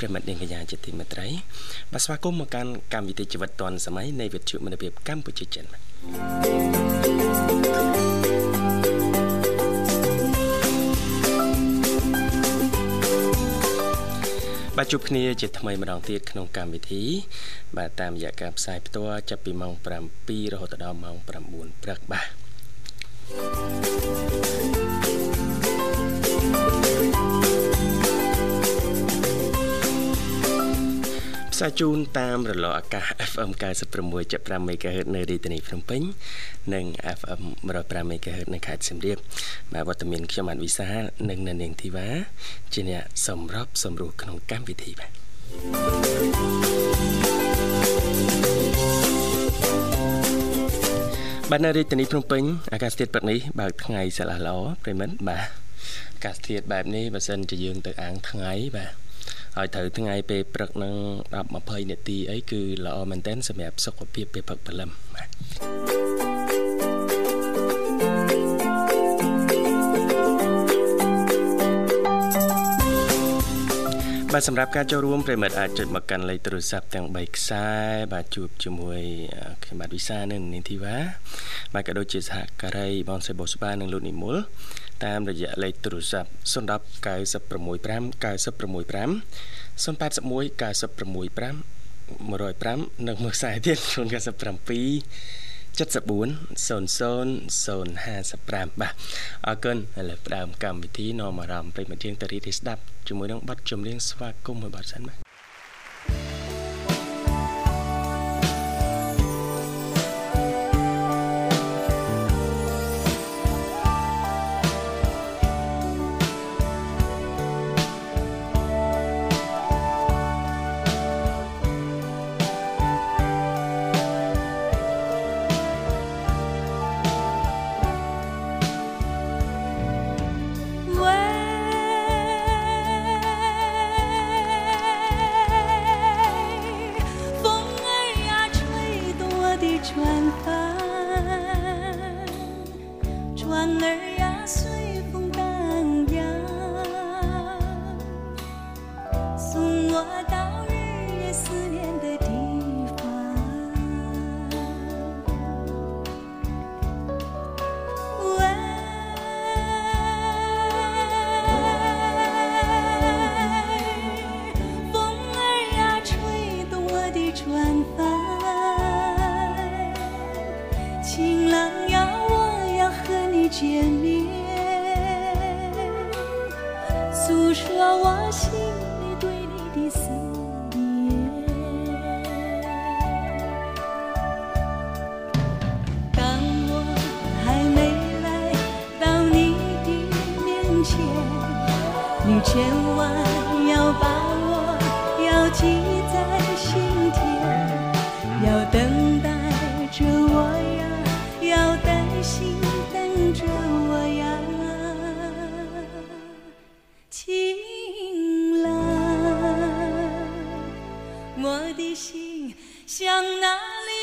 ប្រិមិត្តនាងកញ្ញាជាទីមេត្រីបាទស្វាគមន៍មកកាន់កម្មវិធីជីវិតឌွန်សម័យនៃវិទ្យុមិត្តភាពកម្ពុជាចិនបាទជួបគ្នាជាថ្មីម្ដងទៀតក្នុងកម្មវិធី បាទតាមរយៈការផ្សាយផ្ទាល់ចាប់ពីម៉ោង7រហូតដល់ម៉ោង9ព្រឹកបាទ ផ្សាយជូនតាមរលកអាកាស FM 96.5 MHz នៅរាជធានីភ្នំពេញ និង FM 105 MHz នៅខេត្តសៀមរាបបាទវត្តមានខ្ញុំបានវិសានិងនៅនាងធីវ៉ាជាអ្នកសម្របសម្រួលក្នុងកម្មវិធីបាទបាទនៅរាជធានីភ្នំពេញអាកាសធាតុព្រឹកនេះបើកថ្ងៃស្រឡះល្អប្រិមិត្តបាទអាកាសធាតុបែបនេះបើសិនជាយើងទៅអាងថ្ងៃបាទ ហើយត្រូវថ្ងៃពេលព្រឹកនឹង10 20នាទីអីគឺល្អមែនទែនសម្រាប់សុខភាពពេលព្រឹកព្រលឹមបាទបាទសម្រាប់ការចូលរួមប្រិមិត្តអាចចុចមកកាន់លេខទូរស័ព្ទទាំង3ខ្សែបាទជួបជាមួយខ្ញុំបាទវិសានិងនាងធីវ៉ាបាទក៏ដូចជាសហការីបងសេបូស្បានិងលោកនិមល តាមរយៈលេខទូរស័ព្ទ010 965 965 081 965 105និងមួយខ្សែទៀត097 74 00055បាទអរគុណឥឡូវផ្ដើមកម្មវិធីនាំអារម្មណ៍ប្រិមត្តជាងតរីទីស្ដាប់ជាមួយនឹងប័ណ្ណចម្រៀងស្វាគមន៍មួយប័ណ្ណសិនបាទ 我的心向哪里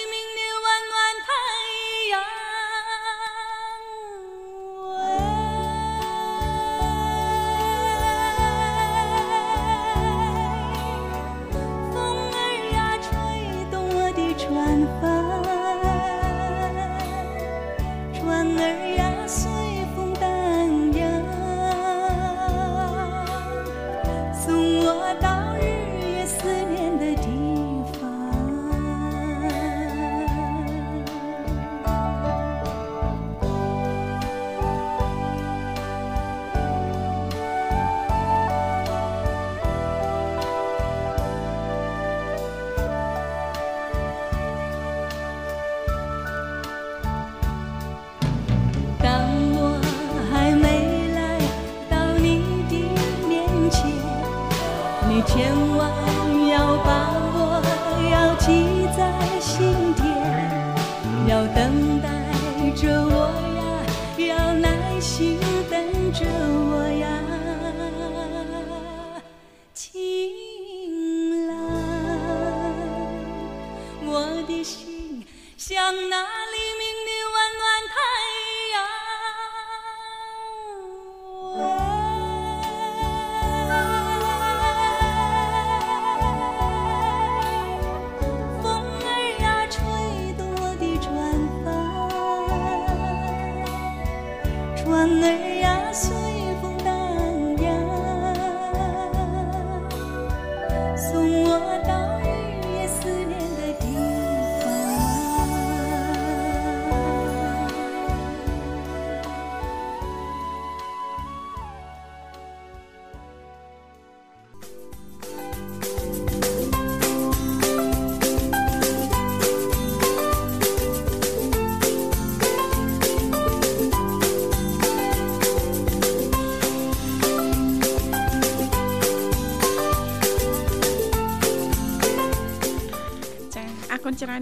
ច្រើន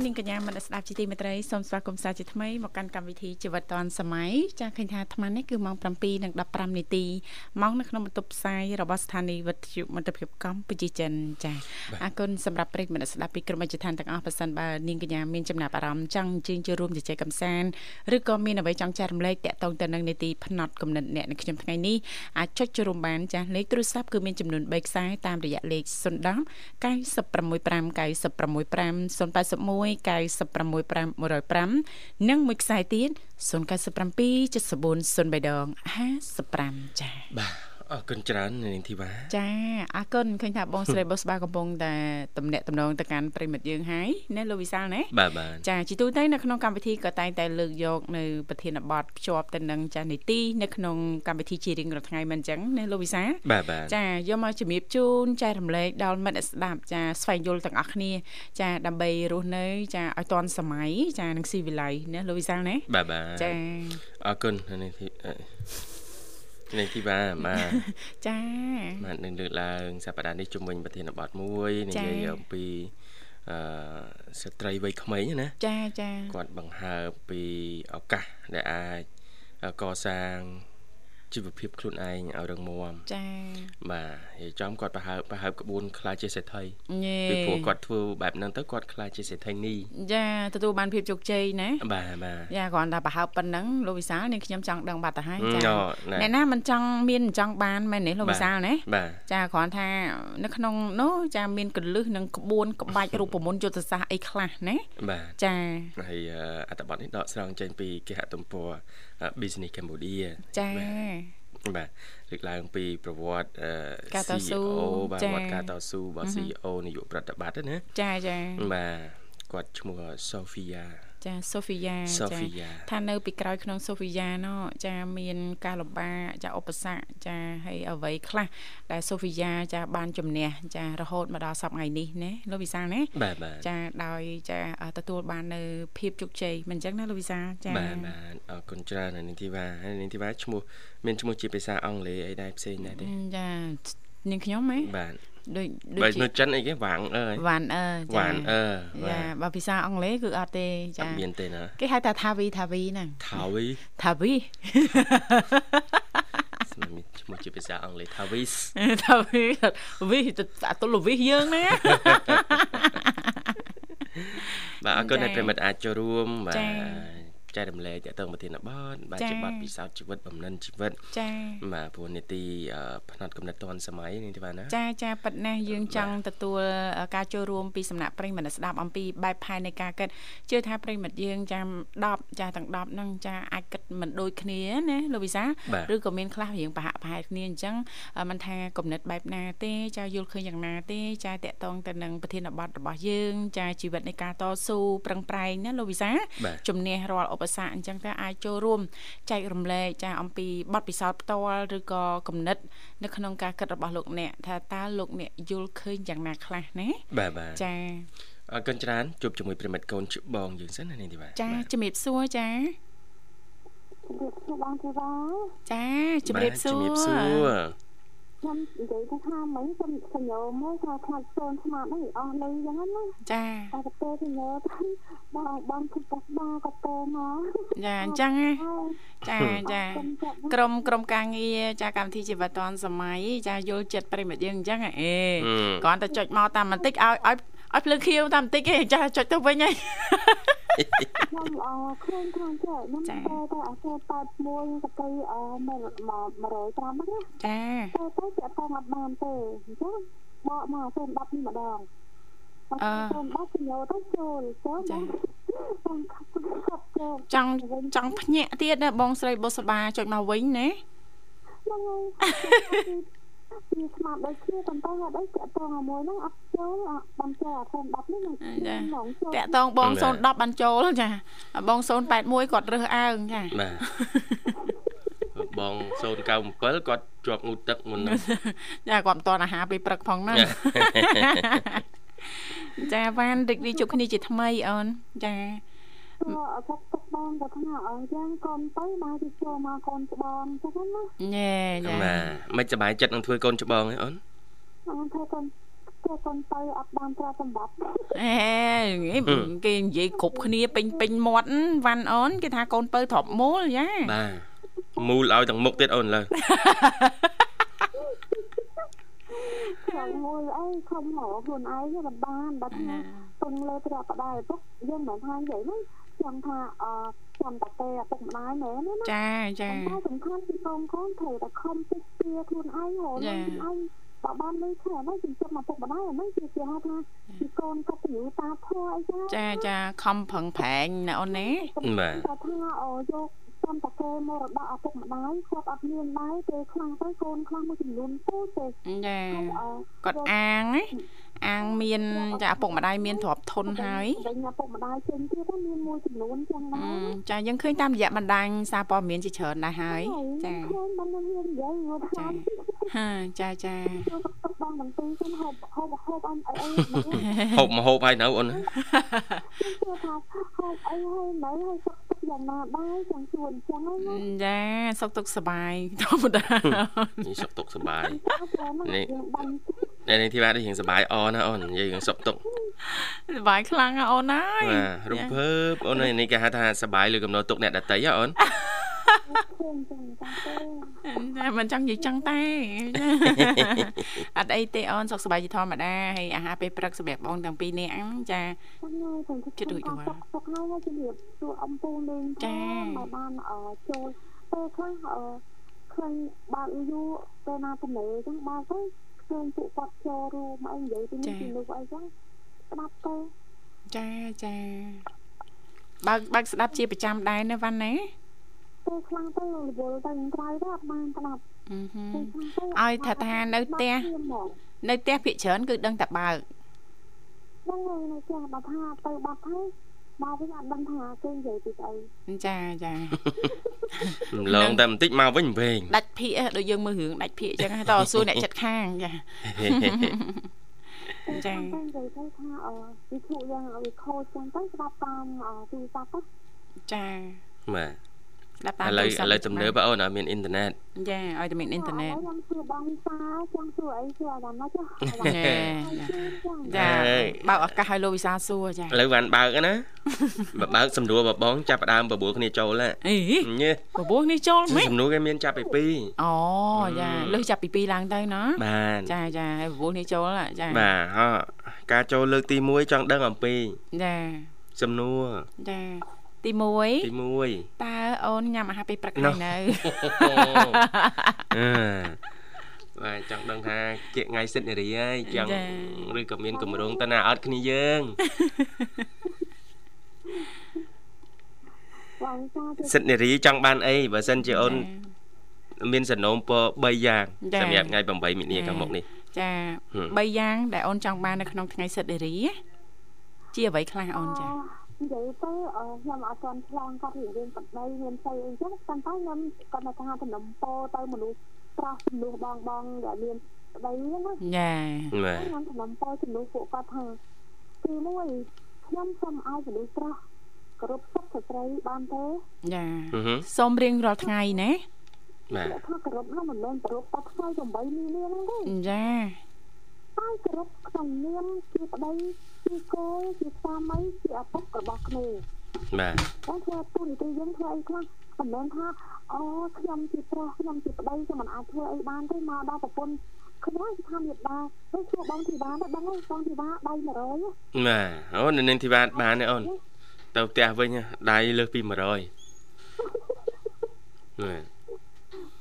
នាងកញ្ញាមនស្ដាប់ជាទីមេត្រីសូមស្វាគមន៍សាជាថ្មីមកកាន់កម្មវិធីជីវិតឌွန်សម័យចាឃើញថាអាត្មានេះគឺម៉ោង7:15នាទីម៉ោងនៅក្នុងបន្ទប់ផ្សាយរបស់ស្ថានីយ៍វិទ្យុមិត្តភាពកម្ពុជាចិនចាអរគុណសម្រាប់ប្រិយមិត្តស្ដាប់ពីក្រុមអិច្ចឋានទាំងអស់ប៉ះសិនបើនាងកញ្ញាមានចំណាប់អារម្មណ៍ចង់ជើញចូលរួមជជែកកម្សាន្តឬក៏មានអ្វីចង់ចែករំលែកតាក់ទងទៅនឹងនីតិផ្នែកកំណត់អ្នកនៅខ្ញុំថ្ងៃនេះអាចចុចចូលរួមបានចាលេខទូរស័ព្ទគឺមានចំនួន3ខ្សែតាមរយៈលេខ010 965 965 081 965 105និងមួយខ្សែទៀត097 7403ដង55ចា៎បាទ អរគុណច្រើននាងធីវ៉ាចាអរគុណឃើញថាបងស្រីបុស្បាកំពុងតែតំណាក់តំណងទៅកាន់ប្រិមិត្តយើងហើយណាលោកវិសាលណាបាទបាទចាជីទូទៅនៅក្នុងកម្មវិធីក៏តែងតែលើកយកនៅប្រធានបទភ្ជាប់ទៅនឹងចានីតិនៅក្នុងកម្មវិធីជារៀងរាល់ថ្ងៃមិនអញ្ចឹងណាលោកវិសាលបាទបាទចាយកមកជំរាបជូនចែករំលែកដល់មិត្តស្ដាប់ចាស្វែងយល់ទាំងអស់គ្នា ចាដើម្បីរស់នៅចាឲ្យទាន់សម័យចានឹងស៊ីវិល័យណាលោកវិសាលណាបាទបាទចាអរគុណនេះ នេះទីបាទបាទចាបាទនឹងលើកឡើងសប្តាហ៍នេះជំវិញប្រធានបទមួយនិយាយអំពីអឺស្ត្រីវ័យក្មេងណាចាចាគាត់បង្ហើបពីឱកាសដែលអាចកសាង ជីវភាពខ្លួនឯងឲ្យរឹងមាំចា៎បាទហើយចំគាត់ប្រហើបប្រហើបក្បួនខ្លាចជាសេដ្ឋីពីព្រោះគាត់ធ្វើបែបហ្នឹងទៅគាត់ខ្លាចជាសេដ្ឋីនេះចាទទួលបានភាពជោគជ័យណាបាទបាទយ៉ាគ្រាន់តែប្រហើបប៉ុណ្ណឹងលោកវិសាលនាងខ្ញុំចង់ដឹងបាត់ទៅហើយចា៎អ្នកណាមិនចង់មានមិនចង់បានមែនទេលោកវិសាលណាចាគ្រាន់ថានៅក្នុងនោះចាមានកលឹះនិងក្បួនក្បាច់រូបមន្តយុទ្ធសាស្ត្រអីខ្លះណាបាទចាហើយអត្ថបទនេះដកស្រង់ចេញពីគេហទំព័រ Business Cambodia ចាបាទលើកឡើងពីប្រវត្តិ CEO បាទវត្តការតស៊ូរបស់ CEO នាយកប្រតិបត្តិណាចាចាបាទគាត់ឈ្មោះ Sophia ចាសូហ្វីយ៉ាចាថានៅពីក្រោយក្នុងសូហ្វីយ៉ាណោះចាមានការលំបាកចាឧបសគ្គចាហើយអ្វីខ្លះដែលសូហ្វីយ៉ាចាបានជំនះចារហូតមកដល់សប្តាហ៍ថ្ងៃនេះណាលោកវិសាលណាចាដោយចាទទួលបាននៅភាពជោគជ័យមិនអញ្ចឹងណាលោកវិសាលចាបាទបាទអរគុណច្រើននាងធីវ៉ាហើយនាងធីវ៉ាឈ្មោះមានឈ្មោះជាភាសាអង់គ្លេសអីដែរផ្សេងដែរទេចានាងខ្ញុំហ៎បាទ ដូចដូចនៅចិនអីគេវ៉ាងអើវ៉ាន់អើវ៉ាន់អើយ៉ាបើភាសាអង់គ្លេសគឺអត់ទេចាមានទេណាគេហៅថាថាវីថាវីហ្នឹងថាវីថាវីស្មានឈ្មោះជាភាសាអង់គ្លេសថាវីសថាវីវីទៅអតុលវីយើងណាបាទអរគុណដែលប្រិមិត្តអាចចូលរួមបាទ ចែករំលែកតទៅប្រធានបទបាទជាបទពិសោធន៍ជីវិតបំណិនជីវិតចាបាទព្រោះនីតិផ្នែកកំណត់តនសម័យនេះទេបាទណាចាចាប៉ិតណាស់យើងចង់ទទួលការចូលរួមពីសំណាក់ប្រិយមិត្តស្ដាប់អំពីបែបផែននៃការគិតជឿថាប្រិយមិត្តយើងចាំ10ចាទាំង10ហ្នឹងចាអាចគិតមិនដូចគ្នាណាលោកវិសាឬក៏មានខ្លះរៀងប្រហាក់ប្រហែលគ្នាអញ្ចឹងមិនថាគំនិតបែបណាទេចាយល់ឃើញយ៉ាងណាទេចាតកតងទៅនឹងប្រធានបទរបស់យើង ចាជីវិតនៃការតស៊ូប្រឹងប្រែងណាលោកវិសាជំនះរាល់ឧបសគ្គអញ្ចឹងទៅអាចចូលរួមចែករំលែកចាអំពីបទពិសោធន៍ផ្ទាល់ឬក៏គំនិត នៅក្នុងការគិតរបស់លោកអ្នកថាតើលោកអ្នកយល់ឃើញយ៉ាងណាខ្លះណាបាទបាទចាអរគុណច្រើនជួបជាមួយប្រិមិត្តកូនច្បងយើងសិនណានេះទីបាទចាជំរាបសួរចាជំរាបសួរបងធីវ៉ាចាជំរាបសួរជំរាបសួរ ខ្ញុំនិយាយទៅថាមិញខ្ញុំសញ្ញោមកថាខ្លាចសូនស្មាតនេះអស់លុយចឹងណាចាតែទៅសញ្ញោបងបងគិតថាបងក៏ទៅមកចាអញ្ចឹងចាចាក្រុមក្រុមការងារចាកម្មវិធីជីវិតឌွန်សម័យចាយល់ចិត្តប្រិមិត្តយើងអញ្ចឹងអេគ្រាន់តែចុចមកតាមបន្តិចឲ្យឲ្យឲ្យភ្លើងខៀវតាមបន្តិចឯងចាចុចទៅវិញហើយ ខ្ញុំអឺឃើញខាងចេះខ្ញុំទៅទៅអាសេ81ក៏ទៅអឺ105ណាចាទៅទៅចាក់តអត់បានទេអញ្ចឹងបកមកសូម10នេះម្ដងអឺសូម10ជំនួទៅចូលចូលចាចង់ចង់ភ្ញាក់ទៀតណាបងស្រីបុស្បាចុចមកវិញណាហ្នឹងហើយពីស្មាតដូចគ្នាប៉ុន្តែអត់អីតាក់តងមួយហ្នឹងអត់ ចូលបានចូលអា10 10នេះហ្នឹងចាតាក់តងបង010បានចូលចាបង081គាត់រើសអើងចាបាទបង097គាត់ជាប់ងូតទឹកមុនហ្នឹងចាគាត់មិនតអាហារពេលព្រឹកផងហ្នឹងចាវ៉ានរីករាយជួបគ្នាជាថ្មីអូនចាអត់ទុកទុកបងទៅថាអញ្ចឹងកូនទៅមកទៅចូលមកកូនច្បងចឹងណាញ៉ែញ៉ែបាទមិនសប្បាយចិត្តនឹងធ្វើកូនច្បងទេអូនអូនធ្វើកូនធ្វើកូនទៅអត់បានប្រើសម្បត្តិអេគេនិយាយគ្រប់គ្នាពេញពេញមាត់វ៉ាន់អូនគេថាកូនពៅទ្របមូលយ៉ាបាទមូលឲ្យទាំងមុខទៀតអូនលើខាងមួយអីខំហៅខ្លួនឯងមិនបានបាត់ណាពឹងលើព្រះបដាពុកយើងមិនថានិយាយហ្នឹងខ្ញុំថាអឺខ្ញុំតាទេឪពុកម្ដាយមែនណាចាចាតែសំខាន់គឺកូនកូនត្រូវតែខំពិស្ទាខ្លួនឯងហៅខ្លួនឯង បើបានលុយខែហ្នឹងជំរាបមកពុកម្ដាយអាហ្នឹងជាគេហៅថាពីកូនកតញ្ញូតាធម៌អីចាចាចាខំប្រឹងប្រែងណាអូនណាបាទថាអូយកតាមតកែមរតកឪពុកម្ដាយគាត់អត់មានដែរពេលខ្លះទៅកូនខ្លះមួយចំនួនទៅទេចាគាត់អាងណា អាងមានចាឪពុកម្ដាយមានទ្រព្យធនហើយវិញឪពុកម្ដាយចេញទៀតមានមួយចំនួនចឹងដែរចាយើងឃើញតាមរយៈបណ្ដាញសារព័ត៌មានជាច្រើនដែរហើយចាឃើញបានមាននិយាយមកថាហាចាចាបងទាំងពីរខ្ញុំហូបហូបហូបអីអីហូបមកហូបហើយនៅអូនគឺថាហូបអីហើយនៅហើយសុខទុក្ខយ៉ាងណាដែរចង់ជួនចឹងចាសុខទុក្ខសบายធម្មតានេះសុខទុក្ខសบายនេះ អ្នកនាងធីវ៉ានេះរៀងសុបាយអណាអូននិយាយរៀងសុខទុក្ខសុបាយខ្លាំងណាអូនណាយបាទរំភើបអូននេះគេហៅថាសុបាយលើកំណត់ទុកអ្នកដតីអូនតែមិនចង់និយាយចឹងតែអត់អីទេអូនសុខសប្បាយជាធម្មតាហើយអាហារពេលព្រឹកសម្រាប់បងទាំងពីរនាក់ចាជិតរួចរាល់សុខហើយជំរាបសួរអំពូលេងចាមកបានចូលពេលខ្លះឃើញបើកយូរពេលណាទៅអញ្ចឹងបើទៅ ឃើញពួកគាត់ចូលរួមអីនិយាយពីនេះពីនោះអីចឹងស្ដាប់ទៅចាចាបើកបើកស្ដាប់ជាប្រចាំដែរណាវ៉ាន់ណាពេលខ្លះទៅរវល់ទៅក្រៅទៅអត់បានស្ដាប់ឲ្យថាថានៅផ្ទះនៅផ្ទះភាកច្រើនគឺដឹងតែបើកហ្នឹងហើយនៅផ្ទះបើថាទៅបាត់ហើយ មកវិញអត់ដឹងថាគេនិយាយពីស្អីចាចាឡងតែបន្តិចមកវិញវិញដាច់ភាកដូចយើងមើលរឿងដាច់ភាកអញ្ចឹងតសួរអ្នកចិត្តខាងចាចានិយាយទៅថាអឺវិទ្យុយើងវាខូចចឹងទៅស្ដាប់តាមទូរស័ព្ទចាបាទស្ដាប់តាមឥឡូវឥឡូវទំនើបអូនឲ្យមានអ៊ីនធឺណិតចាឲ្យតែមានអ៊ីនធឺណិតខ្ញុំសួរបងសាចង់សួរអីសួរអាដាមណាចាចាបើកឱកាសឲ្យលោកវិសាសួរចាឥឡូវបានបើកណាបើបើកសំដួលបបង ចាប់ដើមបបួលគ្នាចូលហ៎អីបបួលគ្នាចូលមិនសំដួលគេមានចាប់ពី2អូចាលើសចាប់ពី2ឡើងទៅណាបាទចាចាហើយបបួលគ្នាចូលចាបាទហ៎ការចូលលើកទី1ចង់ដឹងអំពីចាសំណួរចា ទី1ទី1តើអូនញ៉ាំអាហារពេលព្រឹកហើយនៅអឺបាទចង់ដឹងថាគៀកថ្ងៃសិទ្ធិនារីហើយចង់ឬក៏មានកម្រងទៅណាអត់គ្នាយើងសិទ្ធិនារីចង់បានអីបើសិនជាអូនមានសំណូមពរ3យ៉ាងសម្រាប់ថ្ងៃ8មិនិនាខាងមុខនេះចា3យ៉ាងដែលអូនចង់បាននៅក្នុងថ្ងៃសិទ្ធិនារីជាអ្វីខ្លះអូនចា និយាយទៅខ្ញុំអត់ទាន់ឆ្លងកាត់រឿងបដីមានស្អីអីចឹងតែខ្ញុំគាត់ថាថាតំណពោទៅមនុស្សប្រុសមនុស្សបងបងដែលមានប្តីហ្នឹងណាចាខ្ញុំតំណពោជំនួសពួកគាត់ថាទី1ខ្ញុំសូមឲ្យមនុស្សប្រុសគោរពសិទ្ធិស្ត្រីបានទេចាសូមរៀងរាល់ថ្ងៃណាបាទថាគោរពនោះមិនមែនគោរពតែថ្ងៃ8មីនាហ្នឹងទេចាតែគោរពក្នុងនាមជាប្តី ជាកូនជាស្វាមីជាឪពុករបស់គ្នាបាទតែធ្វើទូនីតិយើងធ្វើអីខ្លះមិនមែនថាអូខ្ញុំជាប្រុសខ្ញុំជាប្តីខ្ញុំមិនអាចធ្វើអីបានទេមកដល់ប្រពន្ធខ្ញុំថាមេដាទៅជួបងធីបាទៅបងបងធីបាដៃ100បាទអូនៅនឹងធីបាបានទេអូនទៅផ្ទះវិញដៃលើសពី100បាទ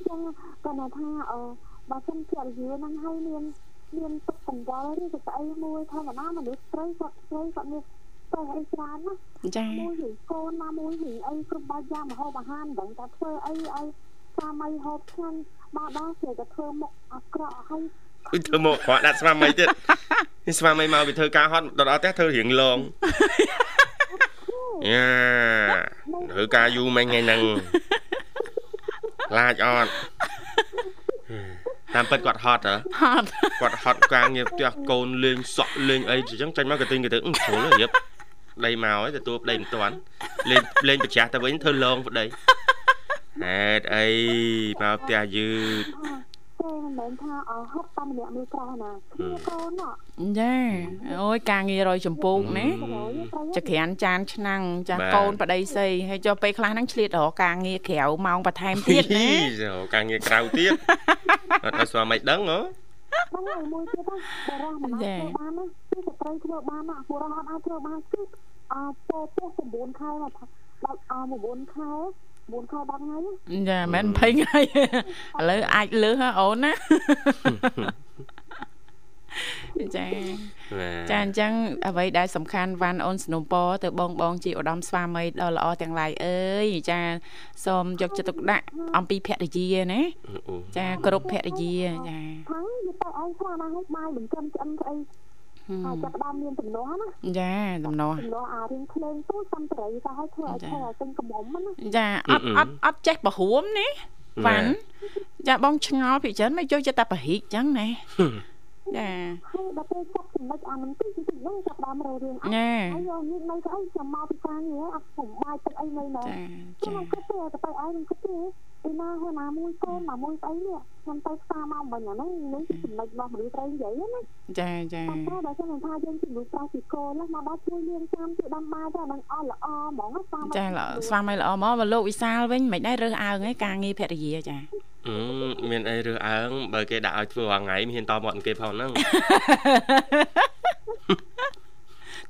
ចឹងគាត់ថាអឺបើសិនជារយៈហ្នឹងហើយមាន មានទុកកង្វល់ឬក៏ស្អីមួយធម្មតាមនុស្សស្រីគាត់ស្រីគាត់មានទៅអីច្រើនណាចាមួយហីកូនណាមួយហីអីគ្រប់បាច់យ៉ាងមហូបអាហារមិនដឹងថាធ្វើអីឲ្យស្វាមីហូបឆ្ងាញ់មកដល់គេក៏ធ្វើមុខអាក្រក់ហើយអ៊ុយធ្វើមុខអាក្រក់ដាក់ស្វាមីទៀតនេះស្វាមីមកពីធ្វើការហត់ដល់ផ្ទះធ្វើរៀងលងយ៉ាធ្វើការយូរមិញថ្ងៃហ្នឹងឡាចអត់ តាមពិតគាត់ហត់ហ៎ហត់គាត់ហត់ការងារផ្ទះកូនលេងសក់លេងអីអញ្ចឹងចាញ់មកក៏ទិញក៏ទៅស្រួលរៀបប្តីមកហើយទទួលប្តីមិនទាន់លេងលេងប្រចាំទៅវិញធ្វើលងប្តីហេតុអីមកផ្ទះយឺត ទេមិនមែនថាអហត់តាមម្នាក់មួយក្រោះណាគ្នាកូនចាអូយការងាររយចម្ពោកណាចក្រានចានឆ្នាំងចាកូនប្តីស្អីហើយចុះពេលខ្លះហ្នឹងឆ្លៀតរកការងារក្រៅម៉ោងបន្ថែមទៀតណាការងារក្រៅទៀតអត់ឲ្យស្វាមីដឹងហ៎បងហើយមួយទៀតណាបរោះមិនអាចធ្វើបានណាគឺស្ត្រីធ្វើបានណាបរោះអត់អាចធ្វើបានគឺអពោពោះ9ខែមកដល់អ9ខែ 4ខែ10ថ្ងៃចាមិន20ថ្ងៃឥឡូវអាចលើសហ៎អូនណាចាចាអញ្ចឹងអ្វីដែលសំខាន់វ៉ាន់អូនสนុំពទៅបងបងជាឧត្តមស្វាមីដ៏ល្អទាំងឡាយអើយចាសូមយកចិត្តទុកដាក់អំពីភរិយាណាចាគ្រប់ភរិយាចាខាងទៅឯងស្វាណាឲ្យបាយមិនត្រឹមឆ្អិនស្អី ហើយចាប់ដើមមានទំនាស់ណាចាទំនាស់ទំនាស់អារៀងភ្លេងទូសំតរីទៅឲ្យធ្វើឲ្យធ្វើឲ្យពេញកំមុំណាចាអត់អត់អត់ចេះបរួមនេះវ៉ាន់ចាបងឆ្ងល់ពីច្រើនមិនចូលចិត្តតែបរិកចឹងណាចាហើយដល់ពេលចាប់ចំណុចអាមិនទីទីហ្នឹងចាប់ដើមររឿងអ่าហើយយកនេះនៅទៅអីចាំមកពីការងារអត់សុំបាយទឹកអីនៅណាចាចាគាត់ទៅទៅឯងគាត់ទៅ ពីណាហើយណាមួយកូនណាមួយស្អីនេះខ្ញុំទៅផ្សារមកមិញអាហ្នឹងនេះចំណុចរបស់មនុស្សត្រូវនិយាយណាចាចាតែបើសិនថាយើងជំនួសប្រាស់ពីកូនមកដល់ជួយលៀងចាំជួយដាំបាយទៅអាហ្នឹងអស់ល្អហ្មងស្វាមីចាស្វាមីល្អមកមកលោកវិសាលវិញមិនដែររើសអើងឯងការងារភរិយាចាអឺមានអីរើសអើងបើគេដាក់ឲ្យធ្វើរាល់ថ្ងៃមិនហ៊ានតមាត់គេផងហ្នឹង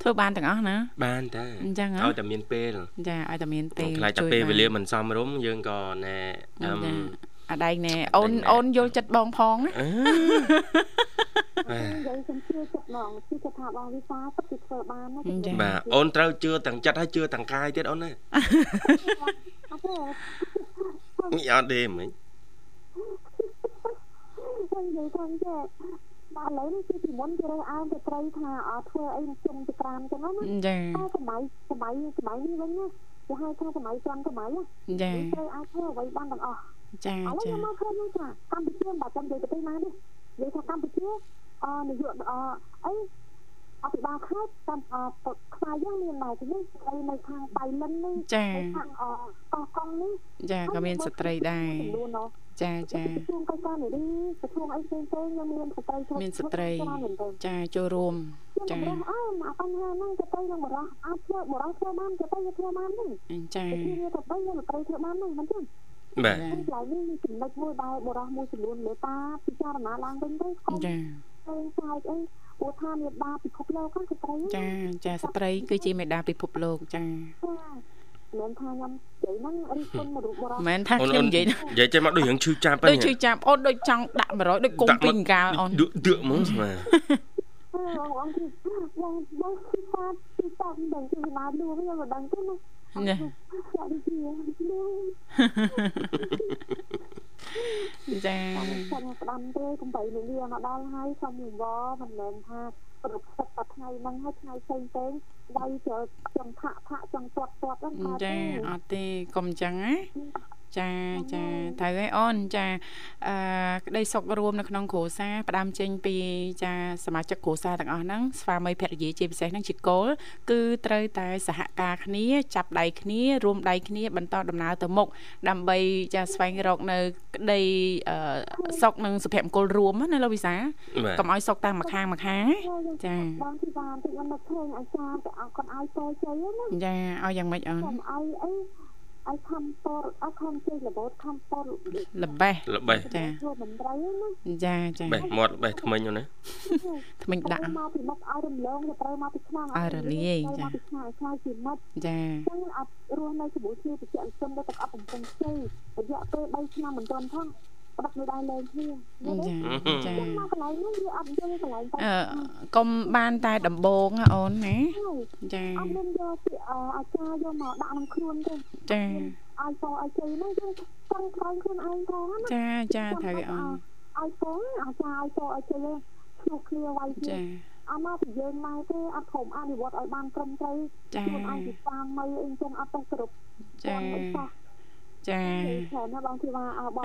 ធ្វើបានទាំងអស់ណាបានតែអញ្ចឹងឲ្យតែមានពេលចាឲ្យតែមានពេលខ្លាចតែពេលវេលាមិនសមរម្យយើងក៏ណែអឹមអាដែងណែអូនអូនយល់ចិត្តបងផងណាយើងខ្ញុំជឿចិត្តហ្មងជឿចិត្តថាបងវិសាទុកពីធ្វើបានណាបាទអូនត្រូវជឿទាំងចិត្តហើយជឿទាំងកាយទៀតអូនណាអត់ទេអត់ទេមិញខ្ញុំនិយាយថាចេះបាទ ឥឡូវនេះគឺពីមុនគេរើសអើងទៅត្រីថាអត់ធ្វើអីជុំចក្រាមចឹងណាចាតែសម័យសម័យសម័យនេះវិញណាគេហៅថាសម័យចំសម័យចាត្រូវអាចធ្វើអ្វីបានទាំងអស់ចាចាឥឡូវខ្ញុំមកឃើញថាកម្ពុជាមិនបាច់ចាំនិយាយទៅណានេះនិយាយថាកម្ពុជាអឺនាយកអអីអភិបាលខេត្តតាមខ្សែយើងមានដែរទីនេះស្ត្រីនៅខាងបៃលិននេះខាងអកោះកុងនេះចាក៏មានស្ត្រីដែរចា ចាជួងកសានារីប្រជុំអីផ្សេងផ្សេងយើងមានស្ត្រីមានស្ត្រីចាចូលរួមចាអើមកបញ្ហាហ្នឹងទៅទៅនឹងបរោះអាចធ្វើបរោះធ្វើបានទៅទៅធ្វើបានហ្នឹងចាវាទៅទៅយើងស្ត្រីធ្វើបានហ្នឹងមិនចឹងបាទឡើយនេះចំណុចមួយដែលបរោះមួយចំនួនមេតាពិចារណាឡើងវិញទៅចាផ្សេងផ្សាយអីព្រោះថាមេដាពិភពលោកហ្នឹងស្ត្រីចាចាស្ត្រីគឺជាមេដាពិភពលោកចាចា មិនថាខ្ញុំនិយាយហ្នឹងរីគុណមនុស្សបរោះមិនថាខ្ញុំនិយាយនិយាយចេះមកដូចរឿងឈឺចាប់ដូចឈឺចាប់អូនដូចចង់ដាក់100ដូចគុំពីងកាលអូនដកដកហ្មងស្មាបងអងគឺបងបងគឺសាប់គឺសាប់ដឹងគឺណាលួងខ្ញុំមិនដឹងទេណាណាចាខ្ញុំស្ដាំទេកំបីនឹងវាមកដល់ហើយសុំវមិនមែនថាប្រពសិតតែថ្ងៃហ្នឹងហើយថ្ងៃផ្សេងផ្សេងវាយចូលចង់ផាក់ផាក់ចង់ទាត់ទាត់ហ្នឹងចាអត់ទេកុំអញ្ចឹងណា ចាចាត្រូវហើយអូនចាអឺក្តីសុខរួមនៅក្នុងគ្រួសារផ្ដើមចេញពីចាសមាជិកគ្រួសារទាំងអស់ហ្នឹងស្វាមីភរិយាជាពិសេសហ្នឹងជាគោលគឺត្រូវតែសហការគ្នាចាប់ដៃគ្នារួមដៃគ្នាបន្តដំណើរទៅមុខដើម្បីចាស្វែងរកនៅក្តីសុខនិងសុភមង្គលរួមណាលោកវិសាកុំឲ្យសុខតាមម្ខាងម្ខាងចាបងទីបានទីមិនមកឃើញអាចារ្យទៅអត់គាត់ឲ្យតជ័យណាចាឲ្យយ៉ាងម៉េចអូនឲ្យអី ឲ្យខំតរឲ្យខំជិះរបូតខំតរលបេះលបេះចាធ្វើមិនត្រូវណាចាចាបេះមាត់បេះថ្មិញណាថ្មិញដាក់មកពីមុខឲ្យរំលងទៅត្រូវមកពីឆ្នាំឲ្យរលាយចាមកពីឆ្នាំឲ្យខ្លាយជាមិត្តចាចឹងអត់រស់នៅជាមួយគ្នាបច្ចុប្បន្នសុំទៅទឹកអប់កំពុងខ្ចីរយៈពេល3ឆ្នាំមិនទាន់ផង ប្រាប់នៅដែរលេងគ្នាចាចាមកកន្លែងនេះវាអត់យល់កន្លែងអឺកុំបានតែដំបងអូនណាចាអត់មានយកពីអាចារ្យយកមកដាក់ក្នុងខ្លួនទេចាឲ្យពោឲ្យជ័យហ្នឹងយើងចង់ខ្លាញ់ខ្លួនឯងផងណាចាចាត្រូវអូនឲ្យពោអាចារ្យឲ្យពោឲ្យជ័យឈ្លោះគ្នាវាយចាអត់មកពីយើងមកទេអត់ព្រមអនុវត្តឲ្យបានត្រឹមត្រូវខ្លួនឯងពីតាមមីអីចឹងអត់ទៅគ្រប់ចា ចាច្រើនណាបងធីវ៉ាអើបង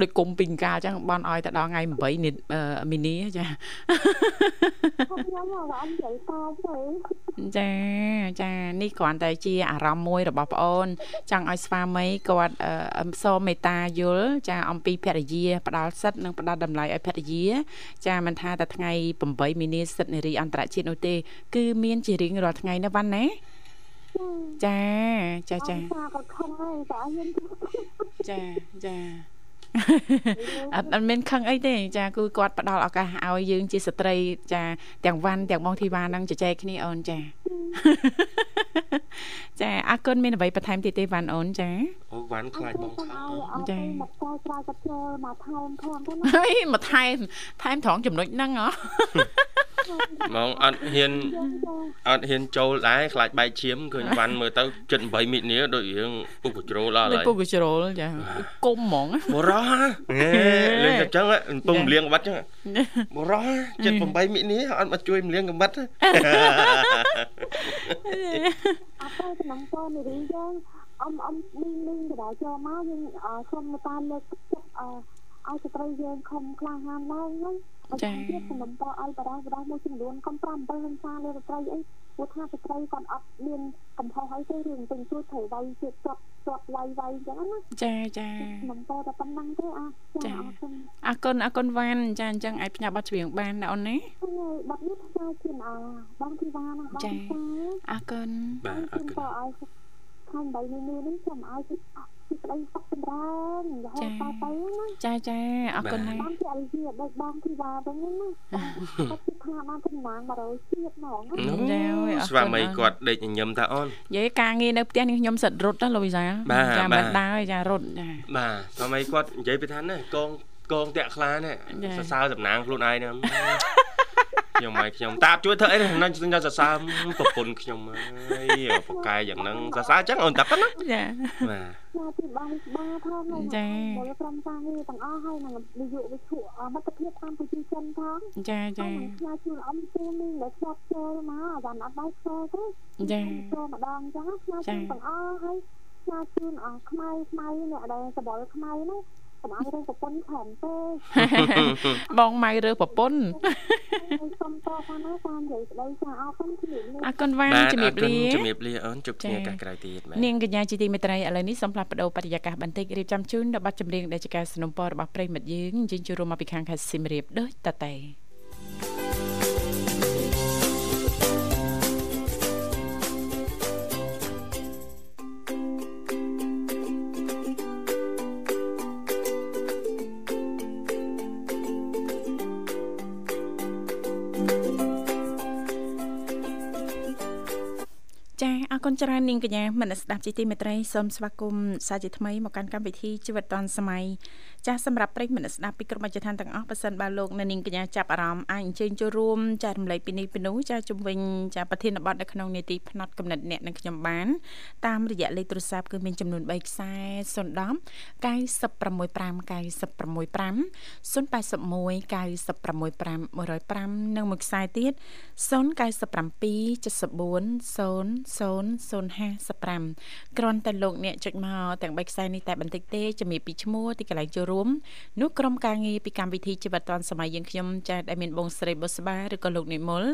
ដូចគុំពីងកាអញ្ចឹងបនឲ្យទៅដល់ថ្ងៃ8មីនីចាខ្ញុំមកអត់និយាយតបទេចាចានេះគ្រាន់តែជាអារម្មណ៍មួយរបស់ប្អូន ចង់ឲ្យស្វាមីគាត់សូមមេត្តាយល់ចាអំពីភរិយាផ្ដាល់សិទ្ធនិងផ្ដាល់តម្លៃឲ្យភរិយា ចាមិនថាតែថ្ងៃ8មីនាសិទ្ធិនារីអន្តរជាតិនោះទេ គឺមានជារៀងរាល់ថ្ងៃណាវ៉ាន់ណា ចាចាចាក៏ខំហើយតែអត់ចាចាអត់អត់មានខឹងអីទេចាគឺគាត់ផ្ដល់ឱកាសឲ្យយើងជាស្ត្រី ចាទាំងវ៉ាន់ទាំងបងធីវ៉ានឹងជជែកគ្នាអូនចាចាអរគុណមានអ្វីបន្ថែមទៀតទេវ៉ាន់អូនចាអូវ៉ាន់ខ្លាចបងខឹងចាមកតើស្រាយកាត់ចូលមកថែមផងទៅណាហីមកថែមថែមត្រង់ចំណុចហ្នឹងហ៎ មកអត់ហ៊ានអត់ហ៊ានចូលដែរខ្លាចបែកឈាមឃើញវ៉ាន់មើលទៅ78មីនាដូចរឿងពុកកជ្រោលដល់ហើយពុកកជ្រោលចាគុំហ្មងបរោះលេងតែចឹងកំពុងមលៀងកបាត់ចឹងបរោះ78មីនាអត់មកជួយមលៀងកបាត់អត់ទៅក្នុងតនេះរៀងយើងអមអមមីងមីងបដាចូលមកយើងសូមតាមលើកទឹកអឲ្យស្ត្រីយើងខំក្លាហានឡើងហ្នឹង ចា៎ទៀតខ្ញុំបន្តឲ្យបដាបដាមួយចំនួនកុំ7 7នឹងសារលើស្ត្រីអីព្រោះថាស្ត្រីគាត់អត់មានកំហុសអីទេរឿងពេញជួយត្រូវវាយទៀតជាប់ជាប់វាយវាយអញ្ចឹងណាចាចាខ្ញុំតតែប៉ុណ្្នឹងទេអាចាអរគុណអរគុណអរគុណវ៉ាន់ចាអញ្ចឹងអាចផ្ញើប័ណ្ណច្រៀងបានណាអូនណាប័ណ្ណនេះផ្សាយជូនអាបងធីវ៉ាណាបងចាអរគុណបាទអរគុណឲ្យខាងបីនេះនេះខ្ញុំឲ្យ ក្តីសុខចម្រើនរហូតតទៅណាចាចាអរគុណណាស់បងជាអរិយាដូចបងធីវ៉ាវិញណាគាត់គិតថាបានចំណាង100ជាតិហ្មងចាស្វាមីគាត់ដេកញញឹមតាអូននិយាយការងារនៅផ្ទះនេះខ្ញុំសិតរត់ណាលោកវិសាចាមិនដើរចារត់ចាបាទស្វាមីគាត់និយាយពីថាណាកងកងតាក់ខ្លានេះសរសើរតំណាងខ្លួនឯងហ្នឹង ខ្ញុំហើយខ្ញុំតាជួយធ្វើអីហ្នឹងខ្ញុំសរសើរប្រពន្ធខ្ញុំហើយប្រកែយ៉ាងហ្នឹងសរសើរអញ្ចឹងអូនតាប៉ុណ្ណាចាបាទចាទីបងបាផងចាមកក្រុមការងារទាំងអស់ហើយនឹងនាយកវិទ្យុមិត្តភាពតាមប្រជាជនផងចាចាខ្លាចជួយអំពូមីងដែលធ្លាប់ចូលមកអាបានអត់បាយចូលទេចាចូលម្ដងអញ្ចឹងខ្លាចទាំងអស់ហើយខ្លាចជូនអស់ខ្មៅខ្មៅអ្នកដែលសបល់ខ្មៅហ្នឹង កុំឲ្យរើសប្រពន្ធច្រើនទេបងម៉ៅរើសប្រពន្ធសុំតផងណាតាមនិយាយស្ដីចាអរគុណជំរាបលាអរគុណវ៉ាជំរាបលាជំរាបលាអូនជួបគ្នាកាសក្រោយទៀតបាទនាងកញ្ញាជាទីមេត្រីឥឡូវនេះសូមផ្លាស់ប្ដូរបរិយាកាសបន្តិចរៀបចំជូនដល់ប័ណ្ណចម្រៀងដែលជាការสนับสนุนរបស់ប្រិមិត្តយើងជិញ្ជូនរួមមកពីខាងខេត្តសៀមរាបដូចតទៅ គុណច្រើននាងកញ្ញាមនស្ដាប់ជីទីមេត្រីសូមស្វាគមន៍សាជាថ្មីមកកាន់កម្មវិធីជីវិតឌွန်សម័យចាសសម្រាប់ប្រិយមិត្តស្ដាប់ពីក្រុមអិច្ចឋានទាំងអស់ប៉ះសិនបើលោកនៅនាងកញ្ញាចាប់អារម្មណ៍អាចអញ្ជើញចូលរួមចែករំលែកពីនេះពីនោះចាសជំវិញចាសប្រធានបទនៅក្នុងនេតិផ្នែកកំណត់អ្នកនិងខ្ញុំបានតាមរយៈលេខទូរស័ព្ទគឺមានចំនួន3ខ្សែ010 965 965 081 965 105និងមួយខ្សែទៀត097 74 00055គ្រាន់តែលោកអ្នកចុចមកទាំង3ខ្សែនេះតែបន្តិចទេជំរាបពីឈ្មោះទីកន្លែងចូលរួមនោះក្រុមការងារពីកម្មវិធីជីវិតឌွန်សម័យយើងខ្ញុំចាស់ដែលមានបងស្រីបុស្បាឬក៏លោកនិមល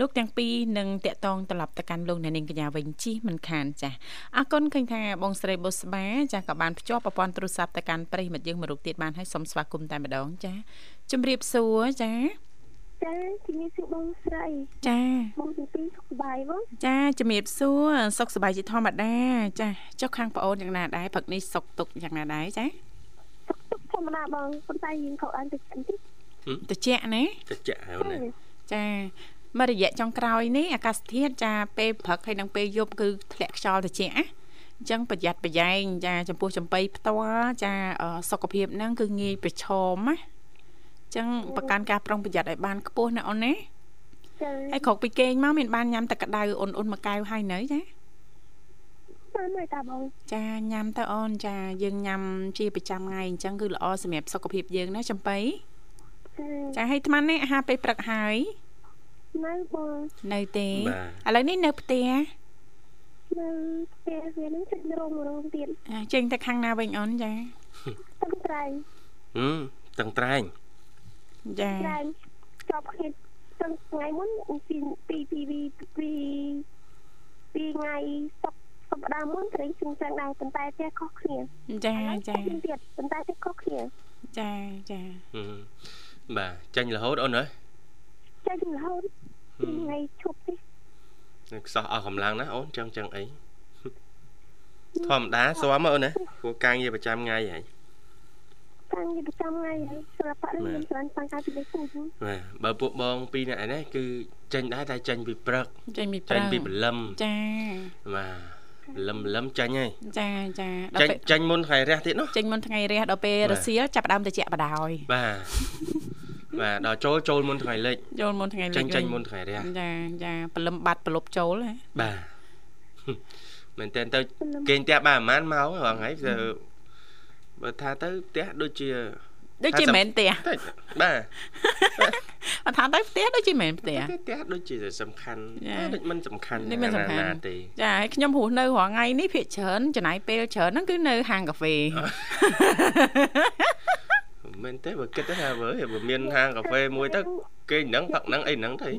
លោកទាំងពីរនឹងតាក់ទងត្រឡប់ទៅកាន់លោកអ្នកនាងកញ្ញាវិញជិះមិនខានចាស់អរគុណឃើញថាបងស្រីបុស្បាចាស់ក៏បានភ្ជាប់ប្រព័ន្ធទូរស័ព្ទទៅកាន់ប្រិយមិត្តយើងមួយរូបទៀតបានហើយសូមស្វាគមន៍តែម្ដងចាស់ជំរាបសួរចា៎ ចាជំរាបសួរបងស្រីចាបងទីពីរសុខសប្បាយបងចាជំរាបសួរសុខសប្បាយជាធម្មតា ចាចុះខាងប្អូនយ៉ាងណាដែរព្រឹកនេះសុខទុកយ៉ាងណាដែរចាសុខទុកធម្មតាបងប៉ុន្តែយើងខកអានតិចបន្តិចតិចណាតិចហើយណាចាមករយៈចុងក្រោយនេះអាកាសធាតុចាពេលព្រឹកហើយនិងពេលយប់គឺធ្លាក់ខ្យល់ត្រជាក់ណាអញ្ចឹងប្រយ័ត្នប្រយែងចាចំពោះចំបៃផ្ទាល់ចាសុខភាពហ្នឹងគឺងាយប្រឈមណា ចឹងប្រកាន់ការប្រុងប្រយ័ត្នឲ្យបានខ្ពស់ណាអូនណាចាហើយក្រោកពីគេងមកមានបានញ៉ាំទឹកក្តៅអូនអូនមួយកែវហើយនៅចាបានហើយតាបងចាញ៉ាំទៅអូនចាយើងញ៉ាំជាប្រចាំថ្ងៃអញ្ចឹងគឺល្អសម្រាប់សុខភាពយើងណាចំបៃចាហើយអាត្មានេះអាហារពេលព្រឹកហើយនៅបងនៅទេឥឡូវនេះនៅផ្ទះនៅផ្ទះវានឹងចេញរោងរោងទៀតចេញទៅខាងណាវិញអូនចាតឹងត្រែងហឹមតឹងត្រែង ចាចប់គ្នាតាំងថ្ងៃមុនពីពីពីពីពីពីថ្ងៃសុកសប្តាហ៍មុនត្រេងជឹងចឹងដែរប៉ុន្តែផ្ទះខុសគ្នាចាចាទៀតប៉ុន្តែផ្ទះខុសគ្នាចាចាបាទចាញ់រហូតអូនអើយចាញ់រហូតថ្ងៃឈប់ទេខ្សោះអស់កម្លាំងណាអូនចឹងចឹងអីធម្មតាស្វាមអូនណាព្រោះការងារប្រចាំថ្ងៃហើយ តាំងពីប្រចាំថ្ងៃហើយសិល្បៈនេះខ្ញុំច្រើនតាំងកាលពីលេខពូជបាទបើពួកបងពីរនាក់ឯនេះគឺចេញដែរតែចេញពីព្រឹកចេញពីព្រឹកចេញពីព្រលឹមចាបាទលឹមលឹមចាញ់ហើយចាចាដល់ពេលចាញ់មុនថ្ងៃរះទៀតនោះចាញ់មុនថ្ងៃរះដល់ពេលរសៀលចាប់ដើមទៅជាបដ ாய் បាទបាទដល់ចូលចូលមុនថ្ងៃលិចចូលមុនថ្ងៃលិចចាញ់ចាញ់មុនថ្ងៃរះចាចាព្រលឹមបាត់ប្រលប់ចូលហ៎បាទមែនតើទៅគេងផ្ទះបានប្រហែលម៉ោងហងៃ បើថាទៅផ្ទះដូចជាដូចជាមិនផ្ទះបាទអត់ថាទៅផ្ទះដូចជាមិនផ្ទះផ្ទះដូចជាសំខាន់ដូចមិនសំខាន់នេះមិនសំខាន់ទេចាហើយខ្ញុំរស់នៅរាល់ថ្ងៃនេះភាគច្រើនចំណាយពេលច្រើនហ្នឹងគឺនៅហាងកាហ្វេមែនទេបើគិតថាបើបើមានហាងកាហ្វេមួយទៅគេហ្នឹងផឹកហ្នឹងអីហ្នឹងទៅ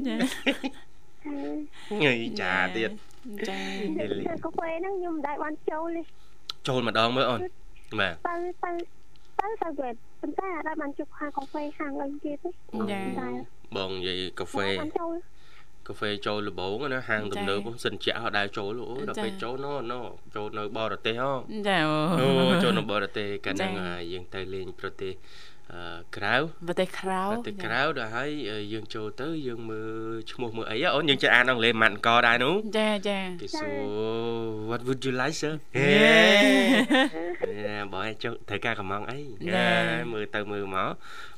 ងីចាទៀតចាកាហ្វេហ្នឹងខ្ញុំមិនដែលបានចូលទេចូលម្ដងមើលអូន បាទទៅទៅទៅទៅវេតប៉ុន្តែអត់បានជប់ហាងកាហ្វេហាងអីគេទេចាបងនិយាយកាហ្វេកាហ្វេចូលលបងណាហាងទំនើបសិនជាអត់ដែរចូលអូដល់ពេលចូលណូណូចូលនៅបរទេសហ៎ចាអូចូលនៅបរទេសកាលហ្នឹងយើងទៅលេងប្រទេស ក្រៅប្រទេសក្រៅប្រទេសក្រៅដល់ហើយយើងចូលទៅយើងមើលឈ្មោះមើលអីអូនយើងចេះអានអង់គ្លេសម៉ាត់កដែរនោះចាចាគេសួរ What would you like sir ហេបងឯងចុះត្រូវការកំងអីមើលទៅមើលមក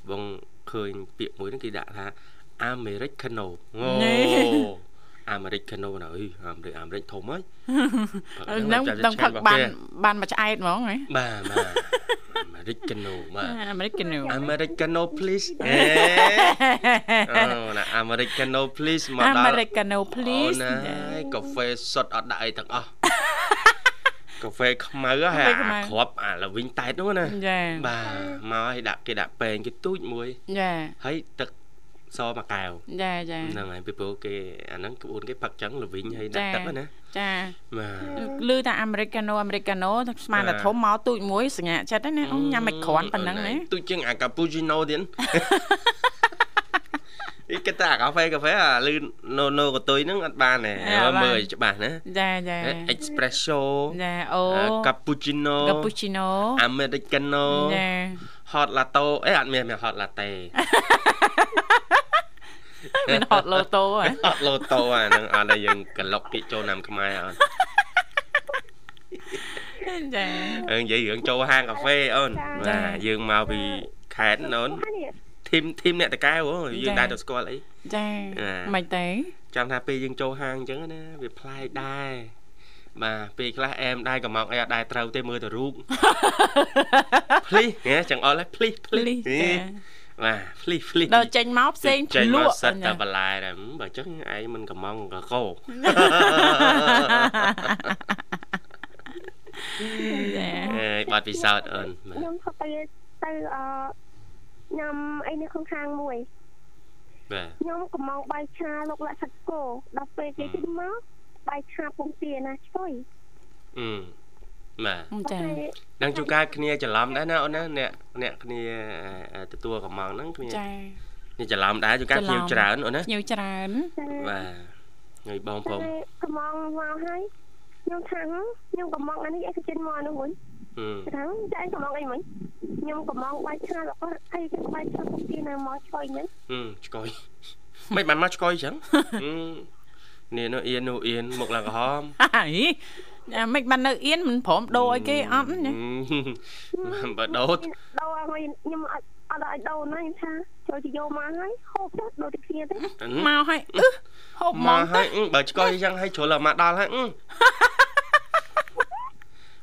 បងឃើញពាក្យមួយហ្នឹងគេដាក់ថា Americano អូ អាមេរិកកាណូណាអីអាមេរិកអាមេរិកធំហើយនឹងដឹងផឹកបានបានមួយឆ្អែតហ្មងហ៎បាទបាទអាមេរិកកាណូបាទអាមេរិកកាណូអាមេរិកកាណូ please អេអូណាអាមេរិកកាណូ please មកដល់អាមេរិកកាណូ please ណាកាហ្វេសុទ្ធអត់ដាក់អីទាំងអស់កាហ្វេខ្មៅហើយអាគ្រាប់អាលវិញតែតនោះណាចាបាទមកឲ្យដាក់គេដាក់ពេងគេទូចមួយចាហើយទឹក សមួយកែវចាចាហ្នឹងហើយពីព្រោះគេអាហ្នឹងក្បួនគេផឹកចឹងល្វីងហើយដាក់ទឹកណាចាបាទឮថាអាមេរិកាណូអាមេរិកាណូស្មានតែធំមកទូចមួយសញ្ញាចិត្តណាញ៉ាំមិនក្រាន់ប៉ុណ្ណឹងណាទូចជាងអាកាពូជីណូទៀតអ៊ីគេតាកាហ្វេកាហ្វេអាលឺណូណូកតុយហ្នឹងអត់បានទេមើលច្បាស់ណាចាចា espresso ចាអូ cappuccino cappuccino americano ចា hot latte អេអត់មានមាន hot latte មានហត់ឡូតូហ៎ហត់ឡូតូអាហ្នឹងអត់ឲ្យយើងក្លុកគិចូលណាំខ្មែរអត់ចាអើនិយាយរឿងចូលហាងកាហ្វេអូនបាទយើងមកពីខេត្តអូនធីមធីមអ្នកតកែវយើងដែរទៅស្គាល់អីចាមិនទេចាំថាពេលយើងចូលហាងអញ្ចឹងណាវាប្លែកដែរ បាទពេលខ្លះអែមដែរកំងអីអត់ដែរត្រូវទេមើលទៅរូបភ្លីហ៎ចង្អុលភ្លីភ្លីបាទភ្លីភ្លីដល់ចេញមកផ្សេងភ្លក់សិតតែបន្លែដែរបើអញ្ចឹងឯងមិនកំងកកោចាអេបាត់ពិសោធន៍អូនខ្ញុំទៅទៅអឺញ៉ាំអីនៅក្នុងខាងមួយបាទខ្ញុំកំងបាយឆាលោកលក្ខិតគោដល់ពេលគេជិះមក បាយឆាពងទាណាឆ្អុយអឺបាទចានឹងជួការគ្នាច្រឡំដែរណាអូនណាអ្នកអ្នកគ្នាទទួលកម្មងហ្នឹងគ្នាចានេះច្រឡំដែរជួការគ្នាច្រើនអូនណាគ្នាច្រើនបាទហើយបងបងកម្មងមកហើយខ្ញុំថាខ្ញុំកម្មងអានេះឯកជនមកនោះហ្នឹងថាតែឯងកម្មងអីមិញខ្ញុំកម្មងបាយឆារបស់អីគេបាយឆាពងទាណាមកឆ្អុយហ្នឹងឆ្អុយមិនបានមកឆ្កុយចឹង នេះនោះអៀននោះអៀនមុខឡើងក្រហមហីអាមិនបាននៅអៀនមិនព្រមដូរឲ្យគេអត់ណាបើដូរដូរឲ្យខ្ញុំអត់អត់ឲ្យដូរណាថាចូលទៅយកមកហើយហូបទៅដូរទៅគ្នាទៅមកហើយអឺហូបមកហើយបើឆ្កុយចឹងហើយជ្រុលមកដល់ហើយ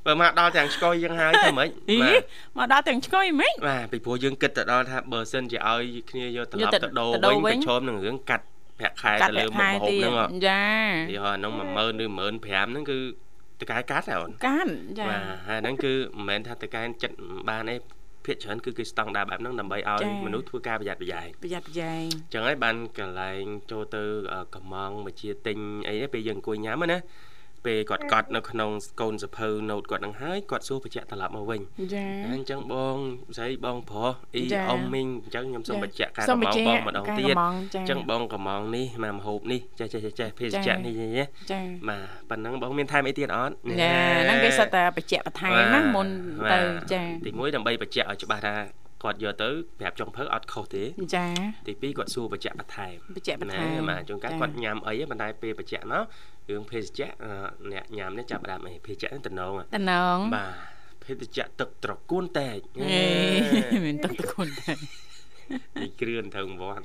បើមកដល់ទាំងឆ្កុយយើងហើយធ្វើម៉េចបាទមកដល់ទាំងឆ្កុយហ្មងបាទពីព្រោះយើងគិតទៅដល់ថាបើសិនជាឲ្យគ្នាយកត្រឡប់ទៅដូរវិញប្រឈមនឹងរឿងកាត់ ប្រាក់ខែទៅលើមុខម្ហូបហ្នឹងចាទីហោហ្នឹង10000ឬ15000ហ្នឹងគឺតកែកាត់អូនកាត់ចាបាទហើយហ្នឹងគឺមិនមែនថាតកែចិត្តបានអីភាគច្រើនគឺគេស្តង់ដារបែបហ្នឹងដើម្បីឲ្យមនុស្សធ្វើការប្រយ័ត្នប្រយែងប្រយ័ត្នប្រយែងអញ្ចឹងហើយបានកន្លែងចូលទៅកំងមកជាទិញអីពេលយើងអង្គុយញ៉ាំណា ពេលគាត់កត់នៅក្នុងកូនសភៅ note គាត់នឹងហើយគាត់សួរបញ្ជាក់ត្រឡប់មកវិញចាអញ្ចឹងបងស្រីបងប្រុសអ៊ីអ៊ំមីងអញ្ចឹងខ្ញុំសូមបញ្ជាក់ការកំងបងម្ដងទៀតអញ្ចឹងបងកំងនេះមកម្ហូបនេះចេះចេះចេះភេសជ្ជៈនេះចាបាទប៉ុណ្ណឹងបងមានថែមអីទៀតអត់ចាហ្នឹងគេសិតតែបញ្ជាក់បន្ថែមណាមុនទៅចាទី1ដើម្បីបញ្ជាក់ឲ្យច្បាស់ថា គាត់យកទៅប្រាប់ចុងភៅអត់ខុសទេចាទី2គាត់សួរបញ្ជាក់បន្ថែមបញ្ជាក់បន្ថែមបាទជួនកាលគាត់ញ៉ាំអីប៉ុន្តែពេលបញ្ជាក់មករឿងភេសជ្ជៈអ្នកញ៉ាំនេះចាប់ដើមអីភេសជ្ជៈតំណងតំណងបាទភេសជ្ជៈទឹកត្រកួនតែកមានទឹកត្រកួនតែកនេះគ្រឿនត្រូវវត្ត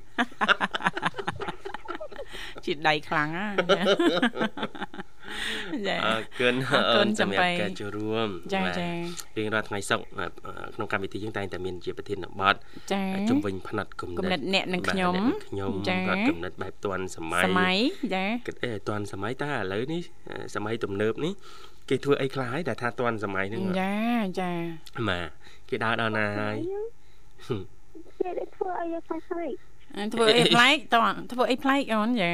ជាដៃខ្លាំងណា ចាអរគុណអូនសម្រាប់ការចូលរួមចាចារៀងរាល់ថ្ងៃសុក្រក្នុងកម្មវិធីយើងតែងតែមានជាប្រធានបទចាជំវិញផ្នែកគំនិតអ្នកនឹងខ្ញុំខ្ញុំគាត់គំនិតបែបទាន់សម័យសម័យចាគិតអីទាន់សម័យតើឥឡូវនេះសម័យទំនើបនេះគេធ្វើអីខ្លះហើយដែលថាទាន់សម័យហ្នឹងចាចាបាទគេដើរដល់ណាហើយគេធ្វើអីខ្លះហើយធ្វើអីប្លែកតោះធ្វើអីប្លែកអូនចា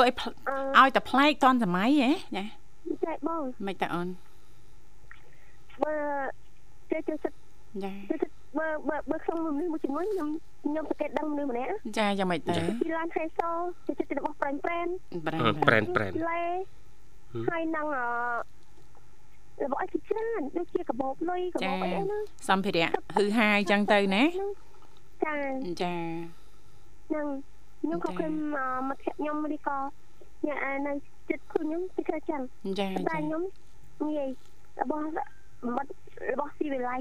ធ្វើអីឲ្យតែប្លែកតនសម័យហ៎ចាចាបងមិនតើអូនបើចេះចេះចិត្តចាបើបើបើខ្ញុំមនុស្សមួយចំនួនខ្ញុំខ្ញុំសង្កេតដឹងមនុស្សម្នាក់ចាយ៉ាងម៉េចទៅពីឡានហេសូចេះចិត្តរបស់ប្រែនប្រែនប្រែនប្រែនប្រែនលេហើយនឹងអរបស់អីច្រើនដូចជាកបោបលុយកបោបអីហ្នឹងសម្ភារៈហឺហាអញ្ចឹងទៅណាចាចានឹង ខ្ញុំក៏ខ្ញុំមកធាក់ខ្ញុំឬក៏អ្នកនៅចិត្តខ្ញុំគឺធ្វើចឹងចាតែខ្ញុំងាយរបស់របស់ស៊ីវិល័យ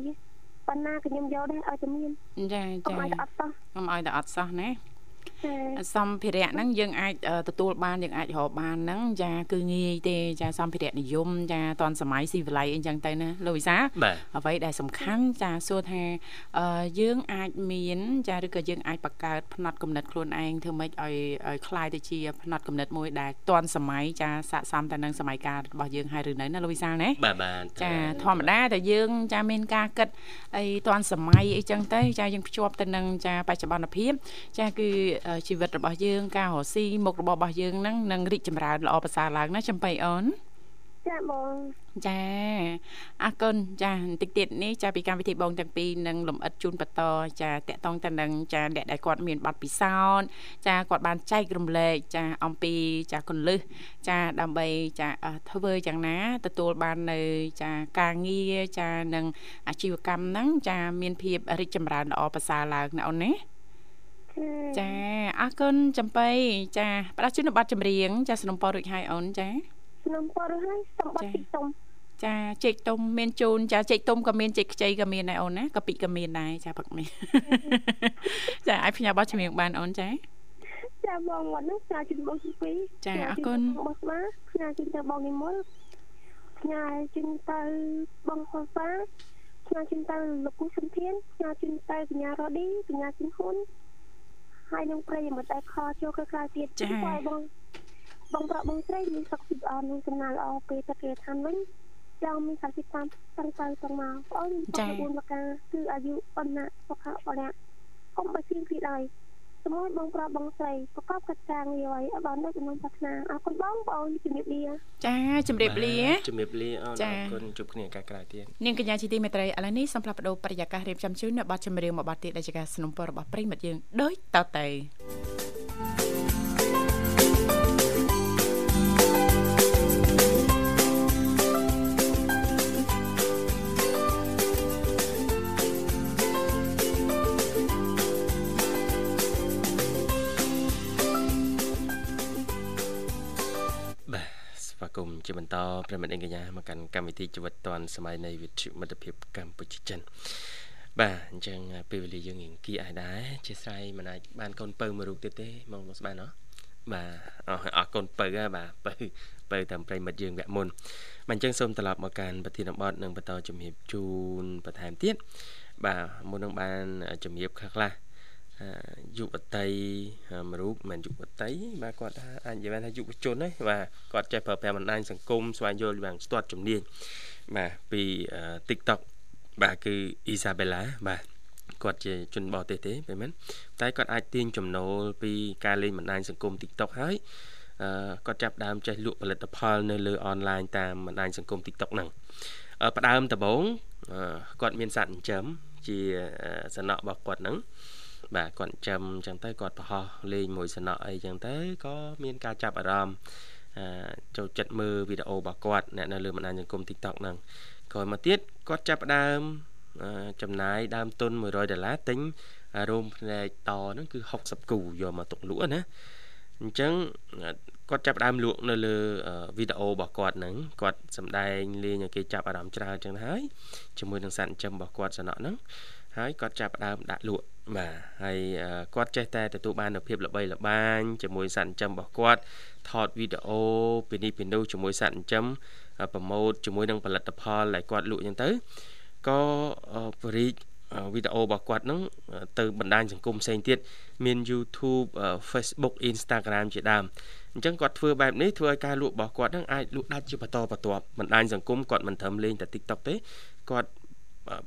ប៉ុណ្ណាក៏ខ្ញុំយកដែរឲ្យតែមានចាចាកុំឲ្យតែអត់សោះកុំឲ្យតែអត់សោះណា សម្ភារៈហ្នឹងយើងអាចទទួលបានយើងអាចរកបានហ្នឹងចាគឺងាយទេចាសម្ភារៈនិយមចាតនសម័យស៊ីវិល័យអីចឹងទៅណាលោកវិសាអ្វីដែលសំខាន់ចាសួរថាយើងអាចមានចាឬក៏យើងអាចបង្កើតផ្នត់គំនិតខ្លួនឯងធ្វើម៉េចឲ្យឲ្យคล้ายទៅជាផ្នត់គំនិតមួយដែលតនសម័យចាស័កសមទៅនឹងសម័យកាលរបស់យើងហើយឬនៅណាលោកវិសាណាបាទបាទចាធម្មតាតែយើងចាមានការគិតអីតនសម័យអីចឹងទៅចាយើងភ្ជាប់ទៅនឹងចាបច្ចុប្បន្នភាពចាគឺ ជីវិតរបស់យើងការរកស៊ីមុខរបររបស់យើងហ្នឹងនឹងរីកចម្រើនល្អប្រសើរឡើងណាចំបៃអូនចាបងចាអរគុណចាបន្តិចទៀតនេះចាពីកម្មវិធីបងទាំងពីរនឹងលំអិតជូនបន្តចាតកតងទៅនឹងចាអ្នកដែលគាត់មានប័ណ្ណពិសោធន៍ចាគាត់បានចែករំលែកចាអំពីចាកុលឹះចាដើម្បីចាធ្វើយ៉ាងណាទទួលបាននៅចាការងារចានិងអាជីវកម្មហ្នឹងចាមានភាពរីកចម្រើនល្អប្រសើរឡើងណាអូនណា ចាអរគុណចំបៃចាផ្ដាច់ជូនប័ណ្ណចម្រៀងចាสนុំពររួចហើយអូនចាសឆ្នាំពរហើយសំបត្តិទីតុំចាចេកទុំមានជូនចាចេកទុំក៏មានចេកខ្ចីក៏មានដែរអូនណាកាពិក៏មានដែរចាផឹកនេះចាអាចផ្ញើបោះជំនៀងបានអូនចាចាបងមកនោះចាជិនបងទី2ចាអរគុណបងស្មាផ្ញើជិនទៅបងនិមលផ្ញើជិនទៅបងសុសាផ្ញើជិនទៅលោកគូសំធានផ្ញើជិនទៅកញ្ញារ៉ូឌីកញ្ញាជិនហ៊ុន ហើយនឹងប្រិយមិត្តតែខចូលក្រៅទៀតចាបងបងប្រុសបងស្រីមានសុខភាពល្អនឹងសំណាងល្អពេលទៅគេឋានវិញចង់មានសាច់តាមតាំងទៅតាំងមកអូនចា4មកការគឺអាយុបណ្ណៈសុខៈបរិយកុំបើជាងពីដែរ សម្រាប់បងប្រុសបងស្រីប្រកបកិច្ចការងារឲ្យបានដូចក្នុងប្រាថ្នាអរគុណបងប្អូនជំរាបលាចាជំរាបលាជំរាបលាអូនអរគុណជួបគ្នាឱកាសក្រោយទៀតនាងកញ្ញាជាទីមេត្រីឥឡូវនេះសូមផ្លាស់ប្ដូរបរិយាកាសរៀបចំជូននៅប័ណ្ណចម្រៀងមួយប័ណ្ណទៀតដែលជាការสนับสนุนរបស់ប្រិមិត្តយើងដូចតទៅ គមន៍ជាបន្តប្រិមិត្តអេកញ្ញាមកកាន់កម្មវិធីជីវិតឌွန်សម័យនៃវិទ្យុមិត្តភាពកម្ពុជាចិនបាទអញ្ចឹងពេលវេលាយើងរៀងគីអាចដែរជាស្រ័យមិនអាចបានកូនពៅមួយរូបទៀតទេមកមកស្បានអត់បាទអរគុណពៅហ่าបាទពៅពៅតាមប្រិមិត្តយើងវគ្គមុនបាទអញ្ចឹងសូមត្រឡប់មកកាន់ប្រធានបទនិងបន្តជំរាបជូនបន្ថែមទៀតបាទមុននឹងបានជំរាបខ្លះខ្លះ យុវតីមួយរូបមិនយុវតីបាទគាត់ថាអាចនិយាយថាយុវជនហ្នឹងបាទគាត់ចេះប្រើប្រាស់បណ្ដាញសង្គមស្វែងយល់យ៉ាងស្ទាត់ជំនាញបាទពី TikTok បាទគឺ Isabella បាទគាត់ជាជនបរទេសទេពេលមិនតែគាត់អាចទាញចំណូលពីការលេងបណ្ដាញសង្គម TikTok ហើយអឺគាត់ចាប់ដើមចេះលក់ផលិតផលនៅលើអនឡាញតាមបណ្ដាញសង្គម TikTok ហ្នឹងផ្ដើមដំបូងគាត់មានសត្វចិញ្ចឹមជាសំណក់របស់គាត់ហ្នឹង បាទគាត់ចាំអញ្ចឹងទៅគាត់ប្រហោះលេងមួយសំណក់អីអញ្ចឹងទៅក៏មានការចាប់អារម្មណ៍ចូលចិត្តមើលវីដេអូរបស់គាត់អ្នកនៅលើបណ្ដាញសង្គម TikTok ហ្នឹងក្រោយមកទៀតគាត់ចាប់ដើមចំណាយដើមទុន100ដុល្លារទិញរោមផ្នែកតហ្នឹងគឺ60គូយកមកទុកលក់ណា អញ្ចឹងគាត់ចាប់ដើមលក់នៅលើវីដេអូរបស់គាត់ហ្នឹងគាត់សម្ដែងលេងឲ្យគេចាប់អារម្មណ៍ច្រើនអញ្ចឹងហើយជាមួយនឹងសัตว์ចិញ្ចឹមរបស់គាត់សំណក់ហ្នឹងហើយគាត់ចាប់ដើមដាក់លក់បាទហើយគាត់ចេះតែទទួលបាននូវភាពល្បីល្បាញជាមួយសត្វចិញ្ចឹមរបស់គាត់ថតវីដេអូពីនេះពីនោះជាមួយសត្វចិញ្ចឹមប្រម៉ូទជាមួយនឹងផលិតផលដែលគាត់លក់អញ្ចឹងទៅក៏បរិយ វីដេអូរបស់គាត់ហ្នឹងទៅបណ្ដាញសង្គមផ្សេងទៀតមាន YouTube Facebook Instagram ជាដើមអញ្ចឹងគាត់ធ្វើបែបនេះធ្វើឲ្យការលក់របស់គាត់ហ្នឹងអាចលក់ដាច់ជាបន្តបន្ទាប់បណ្ដាញសង្គមគាត់មិនត្រឹមលេងតែ TikTok ទេគាត់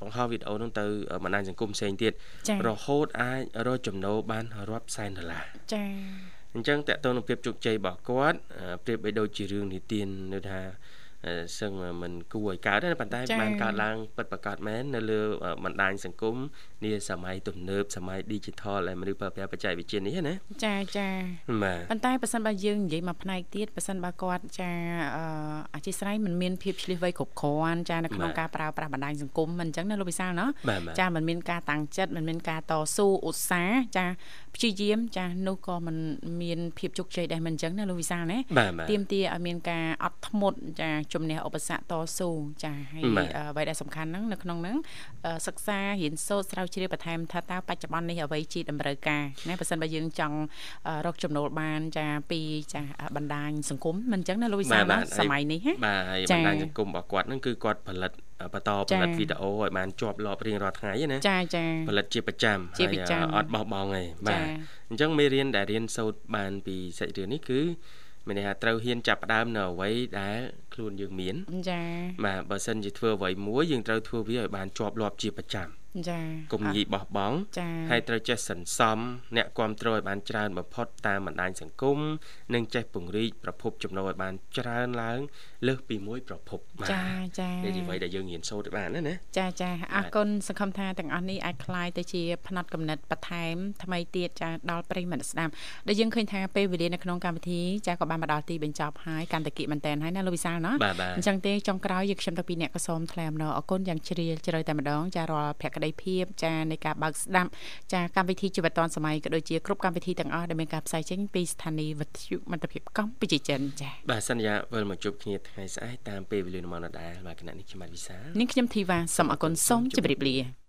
បង្ហោះវីដេអូនោះទៅបណ្ដាញសង្គមផ្សេងទៀតរហូតអាចរកចំណូលបានរាប់សែនដុល្លារចា៎អញ្ចឹងតកតទៅនឹងភាពជោគជ័យរបស់គាត់ប្រៀបបីដូចជារឿងនិទាននៅថា សឹងមិនគួរឲ្យកើតទេប៉ុន្តែបានកើតឡើងពិតប្រាកដមែននៅលើបណ្ដាញសង្គម នាសម័យទំនើបសម័យ digital ដែលមនុស្សប្រើប្រាស់បច្ចេកវិទ្យានេះណាចាចាបាទប៉ុន្តែប៉ះសិនបើយើងនិយាយមកផ្នែកទៀតប៉ះសិនបើគាត់ចាអធិស្ឋានមិនមានភាពឆ្លៀសវៃគ្រប់គ្រាន់ចានៅក្នុងការប្រើប្រាស់បណ្ដាញសង្គមមិនអញ្ចឹងណាលោកវិសាលណាចាមិនមានការតាំងចិត្តមិនមានការតស៊ូឧស្សាហ៍ចាព្យាយាមចានោះក៏មិនមានភាពជោគជ័យដែរមិនអញ្ចឹងណាលោកវិសាលណាទៀមទាឲ្យមានការអត់ធ្មត់ចាជំនះឧបសគ្គតស៊ូចាហើយអ្វីដែលសំខាន់ហ្នឹងនៅក្នុងហ្នឹងសិក្សារៀនសូត្រស្រាវជ្រាវបន្ថែមថាតើបច្ចុប្បន្ននេះអ្វីជាតម្រូវការណាបើសិនបើយើងចង់រកចំណូលបានចាពីចាបណ្ដាញសង្គមមិនអញ្ចឹងណាលោកវិសាលសម័យនេះណាបាទហើយបណ្ដាញសង្គមរបស់គាត់ហ្នឹងគឺគាត់ផលិតបន្តផលិតវីដេអូឲ្យបានជាប់លាប់រៀងរាល់ថ្ងៃណាចាចាផលិតជាប្រចាំហើយអត់បោះបង់ទេបាទអញ្ចឹងមេរៀនដែលរៀនសូត្របានពីសាច់រឿងនេះគឺមានន័យថាត្រូវហ៊ានចាប់ផ្ដើមនៅអ្វីដែលខ្លួនយើងមានចា៎បាទបើសិនជាធ្វើអ្វីមួយយើងត្រូវធ្វើវាឲ្យបានជាប់លាប់ជាប្រចាំ ចាកុំងាយបោះបង់ហើយត្រូវចេះសន្សំអ្នកគ្រប់គ្រងឲ្យបានច្រើនបំផុតតាមបណ្ដាញសង្គមនិងចេះពង្រីកប្រភពចំណូលឲ្យបានច្រើនឡើងលើសពីមួយប្រភពចាចានេះជាអ្វីដែលយើងរៀនសូត្របានណាណាចាចាអរគុណសង្ឃឹមថាទាំងអស់នេះអាចคลายទៅជាផ្នែកកំណត់បន្ថែមថ្មីទៀតចាដល់ប្រិយមិត្តស្ដាប់ដែលយើងឃើញថាពេលវេលានៅក្នុងកម្មវិធីចាក៏បានមកដល់ទីបញ្ចប់ហើយកាន់តែគិមែនតើហើយណាលោកវិសាលណាអញ្ចឹងទេចុងក្រោយយើងខ្ញុំទៅពីអ្នកក៏សូមថ្លែងអំណរអគុណយ៉ាងជ្រាលជ្រៅតែម្ដងចារាល់ភក្ តីក្តីភាពចានៃការបើកស្ដាប់ចាកម្មវិធីជីវិតឌွန်សម័យក៏ដូចជាគ្រប់កម្មវិធីទាំងអស់ដែលមានការផ្សាយចេញពីស្ថានីយ៍វិទ្យុមិត្តភាពកម្ពុជាចិនចាបាទសន្យាវិលមកជួបគ្នាថ្ងៃស្អែកតាមពេលវេលាម៉ោងដដែលបាទគណៈនេះខ្ញុំបាទវិសានាងខ្ញុំធីវ៉ាសូមអគុណសូមជម្រាបលា